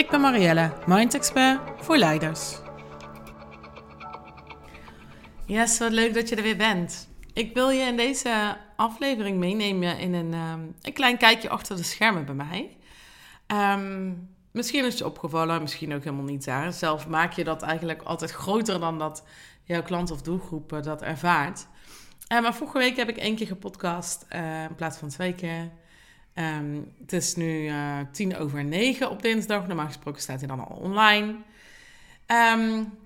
Ik ben Marielle, Mind Expert voor leiders. Yes, wat leuk dat je er weer bent. Ik wil je in deze aflevering meenemen in een, ehm, een klein kijkje achter de schermen bij mij. Ehm, misschien is je opgevallen, misschien ook helemaal niet. Hè? Zelf maak je dat eigenlijk altijd groter dan dat jouw klant of doelgroep eh, dat ervaart. Uh, maar vorige week heb ik één keer gepodcast uh, in plaats van twee keer. Um, het is nu uh, tien over negen op dinsdag. Normaal gesproken staat hij dan al online. Um,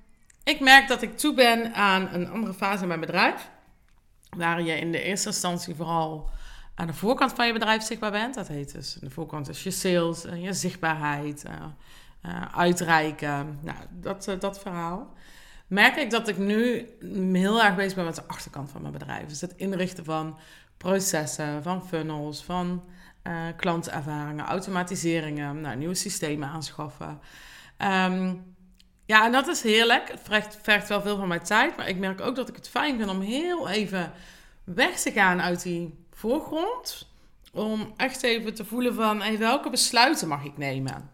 ik merk dat ik toe ben aan een andere fase in mijn bedrijf. Waar je in de eerste instantie vooral aan de voorkant van je bedrijf zichtbaar bent. Dat heet dus, de voorkant is je sales, je zichtbaarheid, uh, uitreiken, nou, dat, dat verhaal. Merk ik dat ik nu heel erg bezig ben met de achterkant van mijn bedrijf. Dus het inrichten van processen, van funnels, van uh, klantervaringen, automatiseringen, nou, nieuwe systemen aanschaffen. Um, ja, en dat is heerlijk. Het vergt, vergt, wel veel van mijn tijd. Maar ik merk ook dat ik het fijn vind om heel even weg te gaan uit die voorgrond. Om echt even te voelen van hey, welke besluiten mag ik nemen?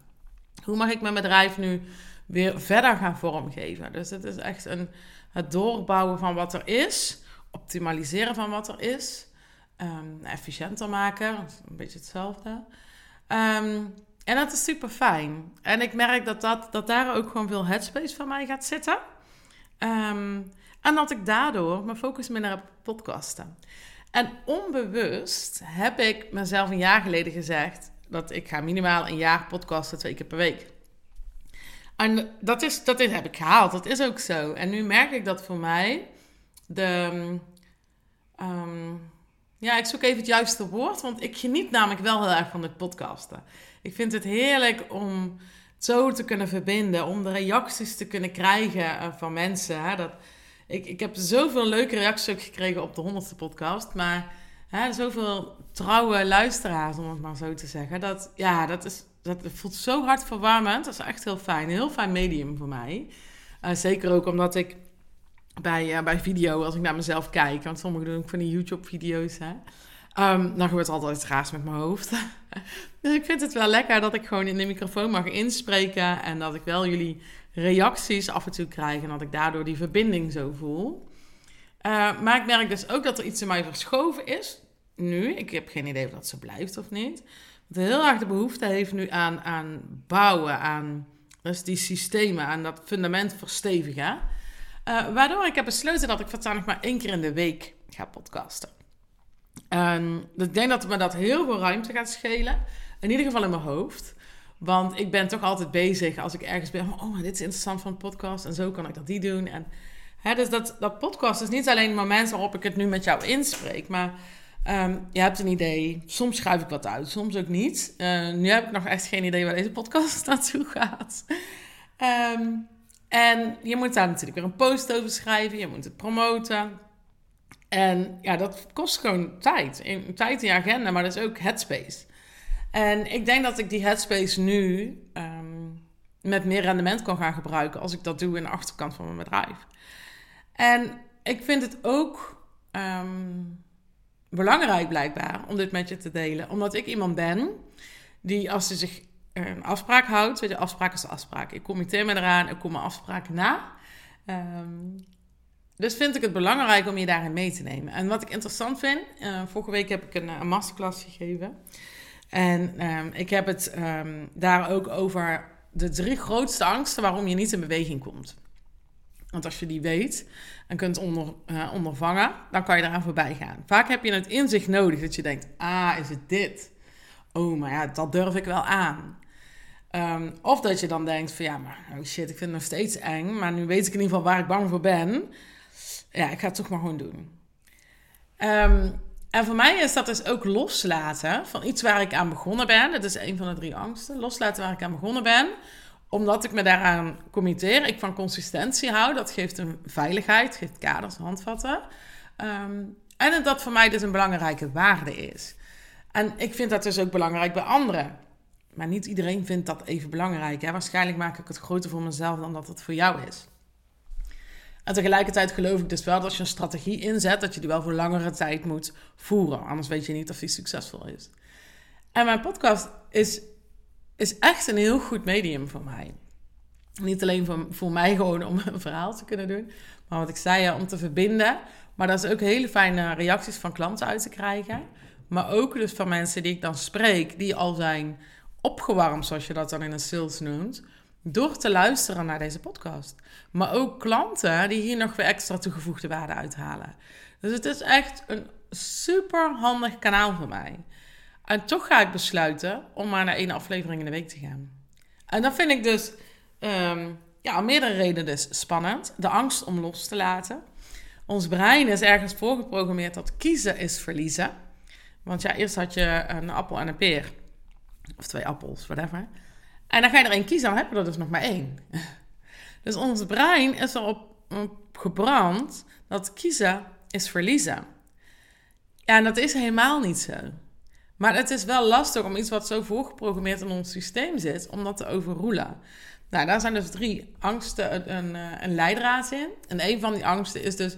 Hoe mag ik mijn bedrijf nu weer verder gaan vormgeven? Dus het is echt een, het doorbouwen van wat er is. Optimaliseren van wat er is um, efficiënter maken. Een beetje hetzelfde. Um, en dat is super fijn. En ik merk dat, dat, dat daar ook gewoon veel headspace van mij gaat zitten. Um, en dat ik daardoor mijn focus minder op podcasten. En onbewust heb ik mezelf een jaar geleden gezegd dat ik ga minimaal een jaar podcasten twee keer per week. En dat, is, dat is, heb ik gehaald. Dat is ook zo. En nu merk ik dat voor mij de. Ja, ik zoek even het juiste woord, want ik geniet namelijk wel heel erg van het podcasten. Ik vind het heerlijk om zo te kunnen verbinden, om de reacties te kunnen krijgen eh, van mensen. Hè? Dat, ik, ik heb zoveel leuke reacties ook gekregen op de honderdste podcast, maar hè, zoveel trouwe luisteraars, om het maar zo te zeggen. Dat, ja, dat, is, dat voelt zo hartverwarmend. Dat is echt heel fijn. Een heel fijn medium voor mij. Uh, zeker ook omdat ik bij, uh, bij video, als ik naar mezelf kijk. Want sommigen doen ook van die YouTube-video's. Hè. Um, dan gebeurt altijd raars met mijn hoofd. dus ik vind het wel lekker dat ik gewoon in de microfoon mag inspreken. En dat ik wel jullie reacties af en toe krijg. En dat ik daardoor die verbinding zo voel. Uh, maar ik merk dus ook dat er iets in mij verschoven is. Nu, ik heb geen idee of dat zo blijft of niet. Dat heel erg de behoefte heeft nu aan, aan bouwen, aan dus die systemen, aan dat fundament verstevigen. Uh, waardoor ik heb besloten dat ik voortaan nog maar één keer in de week ga podcasten. En ik denk dat me dat heel veel ruimte gaat schelen. In ieder geval in mijn hoofd. Want ik ben toch altijd bezig als ik ergens ben. Oh, dit is interessant van een podcast. En zo kan ik dat die doen. En, hè, dus dat, dat podcast is niet alleen het moment waarop ik het nu met jou inspreek. Maar um, je hebt een idee. Soms schrijf ik wat uit, soms ook niet. Uh, nu heb ik nog echt geen idee waar deze podcast naartoe gaat. Um, en je moet daar natuurlijk weer een post over schrijven. Je moet het promoten. En ja, dat kost gewoon tijd. In, tijd in je agenda, maar dat is ook headspace. En ik denk dat ik die headspace nu um, met meer rendement kan gaan gebruiken als ik dat doe in de achterkant van mijn bedrijf. En ik vind het ook um, belangrijk blijkbaar om dit met je te delen. Omdat ik iemand ben die als ze zich een afspraak houdt. Weet je, afspraak is afspraak. Ik committeer me eraan, ik kom mijn afspraken na. Um, dus vind ik het belangrijk om je daarin mee te nemen. En wat ik interessant vind, uh, vorige week heb ik een, een masterclass gegeven. En um, ik heb het um, daar ook over de drie grootste angsten waarom je niet in beweging komt. Want als je die weet en kunt onder, uh, ondervangen, dan kan je eraan voorbij gaan. Vaak heb je het inzicht nodig dat je denkt, ah, is het dit? Oh, maar ja, dat durf ik wel aan. Um, of dat je dan denkt van ja, maar oh shit, ik vind het nog steeds eng. Maar nu weet ik in ieder geval waar ik bang voor ben. Ja, ik ga het toch maar gewoon doen. Um, en voor mij is dat dus ook loslaten van iets waar ik aan begonnen ben. Dat is een van de drie angsten. Loslaten waar ik aan begonnen ben. omdat ik me daaraan committeer. Ik van consistentie hou. Dat geeft een veiligheid, geeft kaders, handvatten. Ehm, en dat voor mij dus een belangrijke waarde is. En ik vind dat dus ook belangrijk bij anderen. Maar niet iedereen vindt dat even belangrijk. Hè? Waarschijnlijk maak ik het groter voor mezelf dan dat het voor jou is. En tegelijkertijd geloof ik dus wel dat als je een strategie inzet, dat je die wel voor langere tijd moet voeren. Anders weet je niet of die succesvol is. En mijn podcast is, is echt een heel goed medium voor mij. Niet alleen voor, voor mij gewoon om een verhaal te kunnen doen, maar wat ik zei, om te verbinden. Maar dat is ook hele fijne reacties van klanten uit te krijgen. Maar ook dus van mensen die ik dan spreek, die al zijn opgewarmd, zoals je dat dan in een sales noemt, door te luisteren naar deze podcast. Maar ook klanten die hier nog weer extra toegevoegde waarde uithalen. Dus het is echt een super handig kanaal voor mij. En toch ga ik besluiten om maar naar één aflevering in de week te gaan. En dat vind ik dus um, ja, om meerdere redenen dus spannend. De angst om los te laten. Ons brein is ergens voorgeprogrammeerd dat kiezen is verliezen. Want ja, eerst had je een appel en een peer. Of twee appels, whatever. En dan ga je er één kiezen, dan heb je er dus nog maar één. Dus ons brein is erop op gebrand dat kiezen is verliezen. Ja, en dat is helemaal niet zo. Maar het is wel lastig om iets wat zo voorgeprogrammeerd in ons systeem zit, om dat te overroelen. Nou, daar zijn dus drie angsten een, een, eh, leidraad in. En een van die angsten is dus,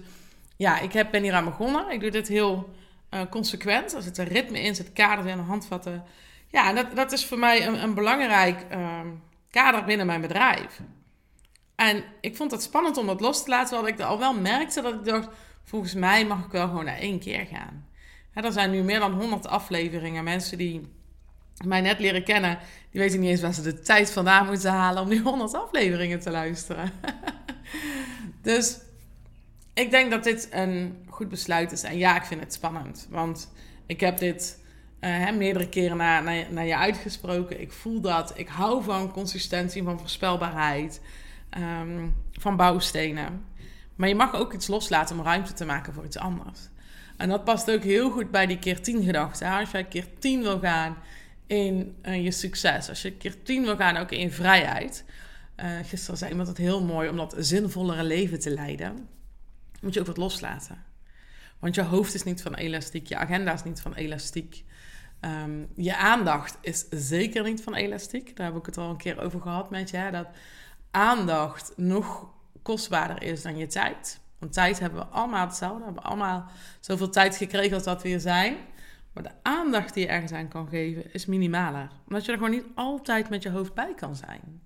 ja, ik heb, ben hier aan begonnen. Ik doe dit heel uh, consequent. Er zit een ritme in, zit kaders in, handvatten. Ja, dat, dat is voor mij een, een belangrijk uh, kader binnen mijn bedrijf. En ik vond het spannend om dat los te laten, want ik al wel merkte dat ik dacht, volgens mij mag ik wel gewoon naar één keer gaan. er zijn nu meer dan 100 afleveringen. Mensen die mij net leren kennen, die weten niet eens waar ze de tijd vandaan moeten halen om die 100 afleveringen te luisteren. dus ik denk dat dit een goed besluit is. En ja, ik vind het spannend. Want ik heb dit uh, meerdere keren naar, naar, naar, je uitgesproken. Ik voel dat. Ik hou van consistentie, van voorspelbaarheid, ehm, van bouwstenen. Maar je mag ook iets loslaten om ruimte te maken voor iets anders. En dat past ook heel goed bij die keer 10 gedachte. Als jij keer 10 wil gaan in uh, je succes, als je keer 10 wil gaan ook in vrijheid. Uh, gisteren zei iemand het heel mooi om dat zinvollere leven te leiden moet je ook wat loslaten. Want je hoofd is niet van elastiek, je agenda is niet van elastiek. Um, je aandacht is zeker niet van elastiek. Daar heb ik het al een keer over gehad met je. Dat aandacht nog kostbaarder is dan je tijd. Want tijd hebben we allemaal hetzelfde. We hebben allemaal zoveel tijd gekregen als dat we hier zijn. Maar de aandacht die je ergens aan kan geven is minimaler. Omdat je er gewoon niet altijd met je hoofd bij kan zijn.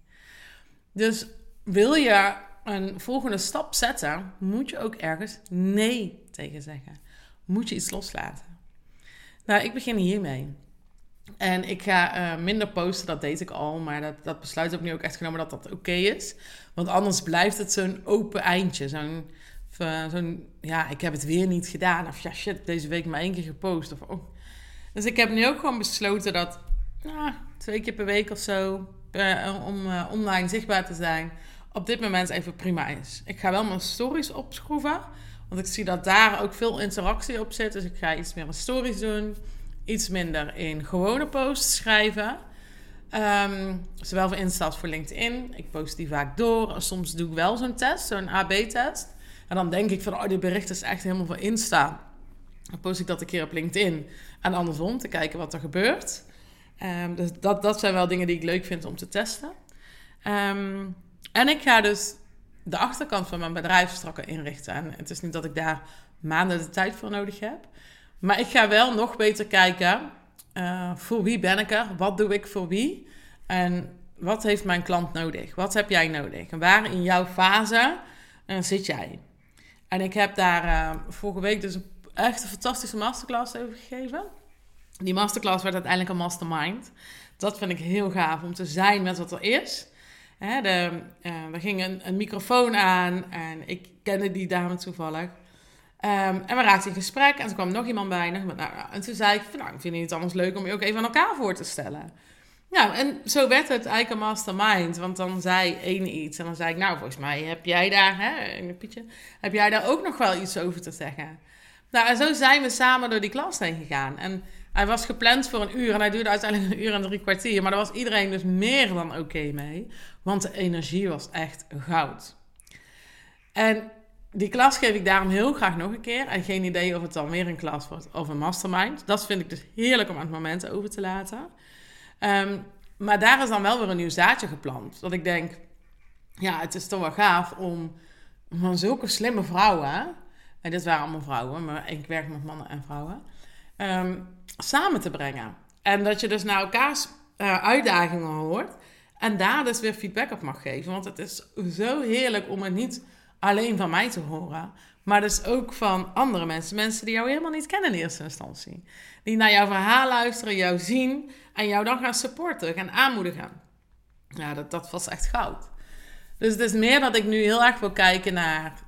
Dus wil je een volgende stap zetten, moet je ook ergens nee tegen zeggen. Moet je iets loslaten. Nou, ik begin hiermee. En ik ga uh, minder posten, dat deed ik al. Maar dat, dat besluit heb ik nu ook echt genomen dat dat oké is. Want anders blijft het zo'n open eindje. Zo'n, zo'n, ja, ik heb het weer niet gedaan. Of ja, shit, deze week maar één keer gepost. Of, oh. Dus ik heb nu ook gewoon besloten dat nou, twee keer per week of zo... Uh, om online zichtbaar te zijn op dit moment even prima is. Ik ga wel mijn stories opschroeven. Want ik zie dat daar ook veel interactie op zit. Dus ik ga iets meer in stories doen. Iets minder in gewone posts schrijven. Um, zowel voor Insta als voor LinkedIn. Ik post die vaak door. Soms doe ik wel zo'n test, zo'n AB-test. En dan denk ik van, oh, dit bericht is echt helemaal voor Insta. Dan post ik dat een keer op LinkedIn. En andersom, te kijken wat er gebeurt. Um, dus dat, dat zijn wel dingen die ik leuk vind om te testen. Um, en ik ga dus de achterkant van mijn bedrijf strakker inrichten. En het is niet dat ik daar maanden de tijd voor nodig heb. Maar ik ga wel nog beter kijken. Uh, voor wie ben ik er? Wat doe ik voor wie? En wat heeft mijn klant nodig? Wat heb jij nodig? En waar in jouw fase uh, zit jij? En ik heb daar uh, vorige week dus een echt een fantastische masterclass over gegeven. Die masterclass werd uiteindelijk een mastermind. Dat vind ik heel gaaf om te zijn met wat er is. Hè, de, er ging een, microfoon aan en ik kende die dame toevallig. Um, en we raakten in gesprek en er kwam nog iemand bij. Nou, en toen zei ik, nou, vind het anders leuk om je ook even aan elkaar voor te stellen. Nou, en zo werd het eigenlijk een mastermind. Want dan zei één iets en dan zei ik, nou, volgens mij heb jij daar, hè, Pietje, heb jij daar ook nog wel iets over te zeggen. Nou, en zo zijn we samen door die klas heen gegaan. En hij was gepland voor een uur en hij duurde uiteindelijk een uur en drie kwartier. Maar daar was iedereen dus meer dan oké mee. Want de energie was echt goud. En die klas geef ik daarom heel graag nog een keer. En geen idee of het dan weer een klas wordt of een mastermind. Dat vind ik dus heerlijk om aan het moment over te laten. Ehm, maar daar is dan wel weer een nieuw zaadje geplant. Dat ik denk, ja, het is toch wel gaaf om van zulke slimme vrouwen... En dit waren allemaal vrouwen, maar ik werk met mannen en vrouwen... Um, samen te brengen. En dat je dus naar elkaars uh, uitdagingen hoort... En daar dus weer feedback op mag geven. Want het is zo heerlijk om het niet alleen van mij te horen. Maar dus ook van andere mensen. Mensen die jou helemaal niet kennen in eerste instantie. Die naar jouw verhaal luisteren, jou zien en jou dan gaan supporten, gaan aanmoedigen. Ja, dat, dat was echt goud. Dus het is meer dat ik nu heel erg wil kijken naar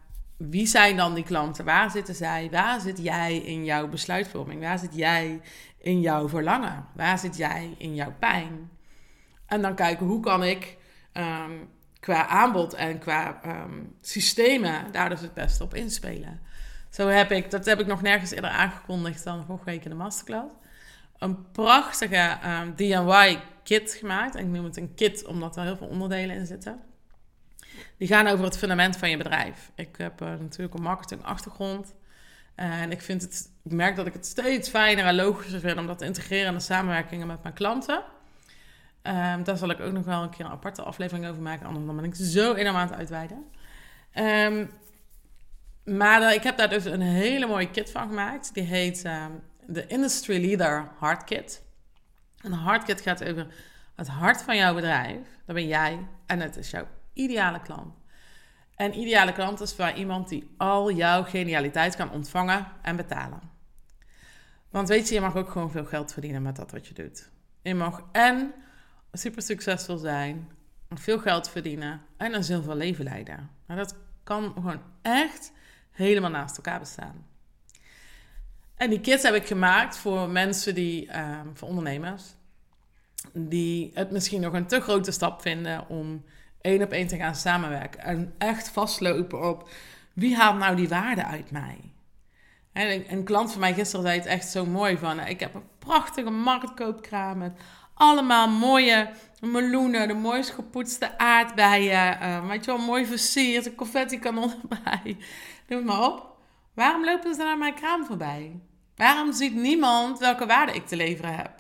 wie zijn dan die klanten? Waar zitten zij? Waar zit jij in jouw besluitvorming? Waar zit jij in jouw verlangen? Waar zit jij in jouw pijn? En dan kijken hoe kan ik ehm, qua aanbod en qua um, systemen daar dus het beste op inspelen. Zo heb ik, dat heb ik nog nergens eerder aangekondigd dan vorige week in de masterclass. Een prachtige um, ehm, DIY kit gemaakt. En ik noem het een kit omdat er heel veel onderdelen in zitten. Die gaan over het fundament van je bedrijf. Ik heb uh, natuurlijk een marketing achtergrond. En ik, vind het, ik merk dat ik het steeds fijner en logischer vind om dat te integreren in de samenwerkingen met mijn klanten. Um, daar zal ik ook nog wel een keer een aparte aflevering over maken. Anders dan ben ik zo enorm aan het uitweiden. Um, maar ik heb daar dus een hele mooie kit van gemaakt. Die heet um, de Industry Leader Hard Kit. Een hard kit gaat over het hart van jouw bedrijf. Dat ben jij en het is jouw ideale klant. En ideale klant is voor iemand die al jouw genialiteit kan ontvangen en betalen. Want weet je, je mag ook gewoon veel geld verdienen met dat wat je doet. Je mag en super succesvol zijn, veel geld verdienen en een zilver leven leiden. Maar dat kan gewoon echt helemaal naast elkaar bestaan. En die kits heb ik gemaakt voor mensen die, uh, voor ondernemers, die het misschien nog een te grote stap vinden om één op één te gaan samenwerken. En echt vastlopen op wie haalt nou die waarde uit mij. En een klant van mij gisteren zei het echt zo mooi van... Ik heb een prachtige marktkoopkraam met allemaal mooie meloenen, de mooist gepoetste aardbeien. Uh, weet je wel, mooi versierd, een confetti-kanon erbij. Noem maar op. Waarom lopen ze naar mijn kraam voorbij? Waarom ziet niemand welke waarde ik te leveren heb?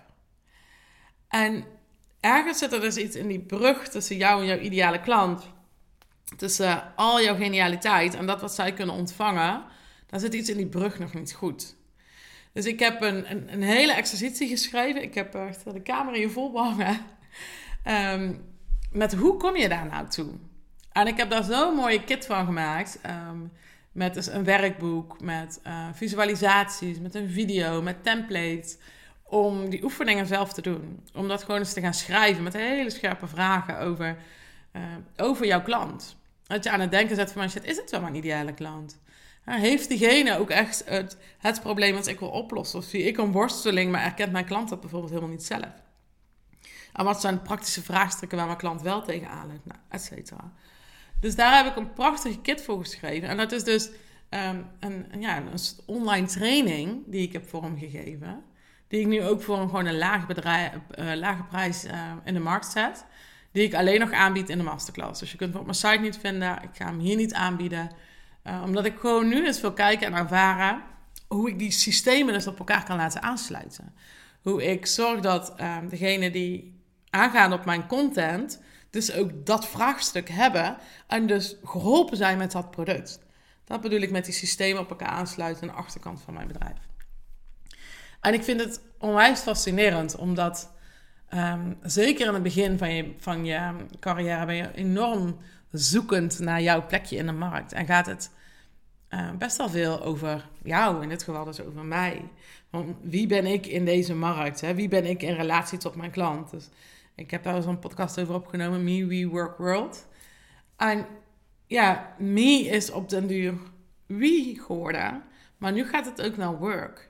En ergens zit er dus iets in die brug tussen jou en jouw ideale klant. Tussen al jouw genialiteit en dat wat zij kunnen ontvangen. Daar zit iets in die brug nog niet goed. Dus ik heb een, een, een hele exercitie geschreven. Ik heb echt de kamer hier vol behangen. Um, met hoe kom je daar nou toe? En ik heb daar zo'n mooie kit van gemaakt. Um, met dus een werkboek, met uh, visualisaties, met een video, met templates. Om die oefeningen zelf te doen. Om dat gewoon eens te gaan schrijven met hele scherpe vragen over, uh, over jouw klant. Dat je aan het denken zet van, shit, is het wel mijn ideale klant? heeft diegene ook echt het, het probleem dat ik wil oplossen? Of zie ik een worsteling, maar erkent mijn klant dat bijvoorbeeld helemaal niet zelf? En wat zijn praktische vraagstukken waar mijn klant wel tegenaan loopt? Nou, et cetera. Dus daar heb ik een prachtige kit voor geschreven. En dat is dus um, een, ja, een online training die ik heb vormgegeven. Die ik nu ook voor een, gewoon een bedrijf, uh, lage prijs uh, in de markt zet. Die ik alleen nog aanbied in de masterclass. Dus je kunt hem op mijn site niet vinden. Ik ga hem hier niet aanbieden. Uh, omdat ik gewoon nu eens wil kijken en ervaren hoe ik die systemen dus op elkaar kan laten aansluiten. Hoe ik zorg dat ehm, degene die aangaan op mijn content, dus ook dat vraagstuk hebben en dus geholpen zijn met dat product. Dat bedoel ik met die systemen op elkaar aansluiten aan de achterkant van mijn bedrijf. En ik vind het onwijs fascinerend, omdat um, zeker in het begin van je, van je carrière ben je enorm zoekend naar jouw plekje in de markt. En gaat het uh, best wel veel over jou, in dit geval dus over mij. Want wie ben ik in deze markt? Hè? Wie ben ik in relatie tot mijn klant? Dus ik heb daar eens een podcast over opgenomen, Me, We, Work, World. En ja, me is op den duur wie geworden, maar nu gaat het ook naar work.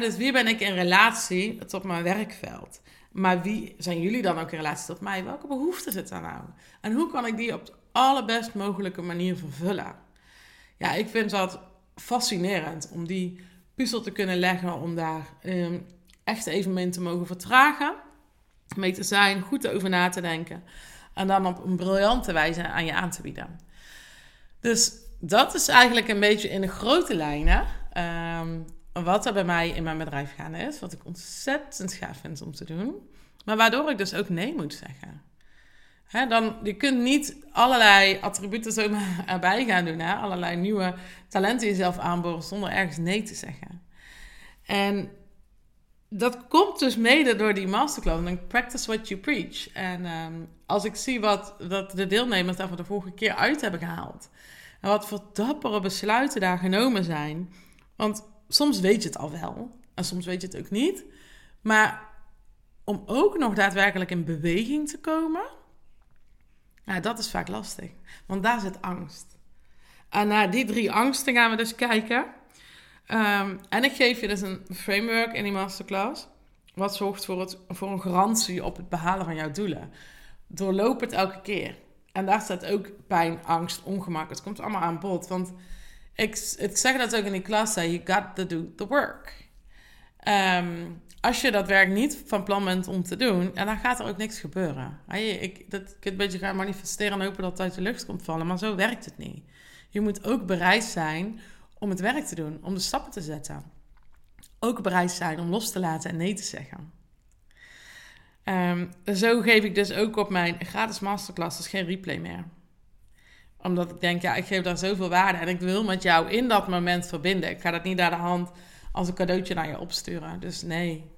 Dus wie ben ik in relatie tot mijn werkveld? Maar wie zijn jullie dan ook in relatie tot mij? Welke behoeften zitten daar nou? En hoe kan ik die op de allerbest mogelijke manier vervullen? Ja, ik vind dat fascinerend om die puzzel te kunnen leggen, om daar um, echt even mee te mogen vertragen. Mee te zijn, goed over na te denken. En dan op een briljante wijze aan je aan te bieden. Dus dat is eigenlijk een beetje in de grote lijnen. Um, wat er bij mij in mijn bedrijf gaande is. Wat ik ontzettend gaaf vind om te doen. Maar waardoor ik dus ook nee moet zeggen. Dan, je kunt niet allerlei attributen zomaar erbij gaan doen. Hè? Allerlei nieuwe talenten jezelf aanboren zonder ergens nee te zeggen. En dat komt dus mede door die masterclass. En practice what you preach. En um, als ik zie wat, wat de deelnemers daar van de vorige keer uit hebben gehaald. En wat voor dappere besluiten daar genomen zijn. Want soms weet je het al wel. En soms weet je het ook niet. Maar om ook nog daadwerkelijk in beweging te komen. Nou, dat is vaak lastig. Want daar zit angst. En naar die drie angsten gaan we dus kijken. Um, en ik geef je dus een framework in die masterclass. Wat zorgt voor, het, voor een garantie op het behalen van jouw doelen. Doorloop het elke keer. En daar staat ook pijn, angst, ongemak. Het komt allemaal aan bod. Want ik, ik zeg dat ook in die klas. You got to do the work. Um, als je dat werk niet van plan bent om te doen, en dan gaat er ook niks gebeuren. Ik, dat, een beetje gaan manifesteren en hopen dat het uit de lucht komt vallen, maar zo werkt het niet. Je moet ook bereid zijn om het werk te doen, om de stappen te zetten. Ook bereid zijn om los te laten en nee te zeggen. Um, zo geef ik dus ook op mijn gratis masterclass dus geen replay meer. Omdat ik denk, ja, ik geef daar zoveel waarde en ik wil met jou in dat moment verbinden. Ik ga dat niet naar de hand als een cadeautje naar je opsturen. Dus nee.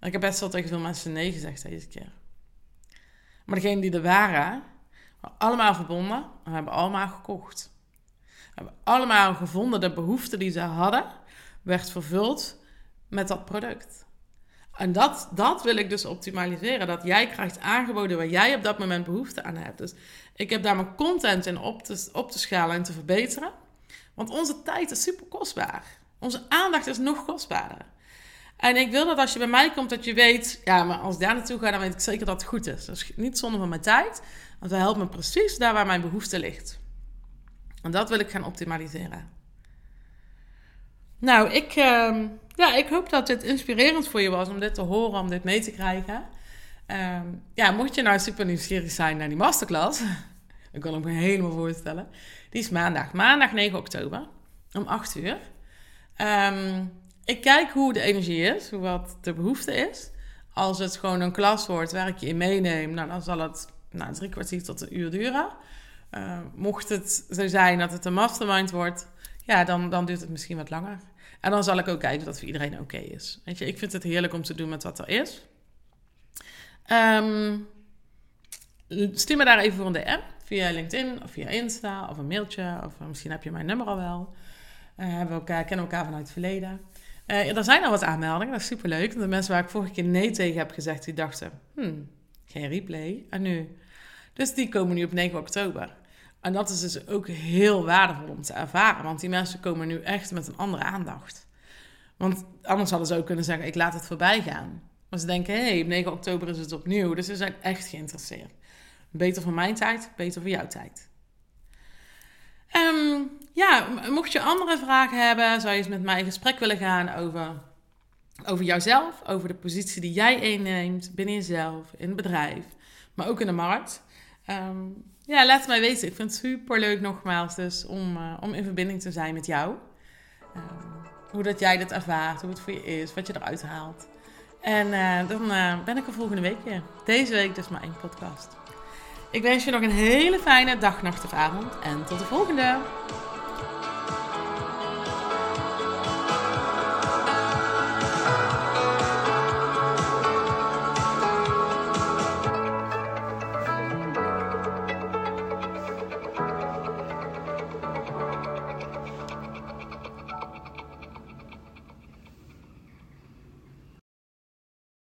Ik heb best wel tegen veel mensen nee gezegd deze keer. Maar degenen die er waren, waren allemaal verbonden en hebben allemaal gekocht. Hebben allemaal gevonden de behoefte die ze hadden, werd vervuld met dat product. En dat, dat wil ik dus optimaliseren. Dat jij krijgt aangeboden waar jij op dat moment behoefte aan hebt. Dus ik heb daar mijn content in op te, op te schalen en te verbeteren. Want onze tijd is super kostbaar. Onze aandacht is nog kostbaarder. En ik wil dat als je bij mij komt, dat je weet, ja, maar als ik daar naartoe ga, dan weet ik zeker dat het goed is. Dus niet zonde van mijn tijd, want dat helpt me precies daar waar mijn behoefte ligt. En dat wil ik gaan optimaliseren. Nou, ik, uh, ja, ik hoop dat dit inspirerend voor je was om dit te horen, om dit mee te krijgen. Uh, ja, mocht je nou super nieuwsgierig zijn naar die masterclass, ik kan hem me helemaal voorstellen. Die is maandag, maandag 9 oktober om 8 uur. Um, ik kijk hoe de energie is, hoe wat de behoefte is. Als het gewoon een klas wordt waar ik je in meeneem, nou, dan zal het nou, drie kwartier tot een uur duren. Uh, mocht het zo zijn dat het een mastermind wordt, ja, dan, dan duurt het misschien wat langer. En dan zal ik ook kijken dat voor iedereen oké is. Weet je, ik vind het heerlijk om te doen met wat er is. Um, stuur me daar even voor een DM via LinkedIn of via Insta of een mailtje. Of misschien heb je mijn nummer al wel. Uh, we elkaar, kennen elkaar vanuit het verleden. Uh, er zijn al wat aanmeldingen, dat is superleuk. De mensen waar ik vorige keer nee tegen heb gezegd, die dachten, hmm, geen replay. En nu? Dus die komen nu op 9 oktober. En dat is dus ook heel waardevol om te ervaren. Want die mensen komen nu echt met een andere aandacht. Want anders hadden ze ook kunnen zeggen, ik laat het voorbij gaan. Maar ze denken, hé, hey, op 9 oktober is het opnieuw. Dus ze zijn echt geïnteresseerd. Beter voor mijn tijd, beter voor jouw tijd. Um, ja, mocht je andere vragen hebben, zou je eens met mij in gesprek willen gaan over, over jouzelf, over de positie die jij inneemt binnen jezelf, in het bedrijf, maar ook in de markt. Um, ja, laat het mij weten. Ik vind het super leuk nogmaals dus om, uh, om in verbinding te zijn met jou. Um, hoe dat jij dit ervaart, hoe het voor je is, wat je eruit haalt. En uh, dan uh, ben ik er volgende week weer. Deze week dus maar één podcast. Ik wens je nog een hele fijne dag, nacht of avond en tot de volgende!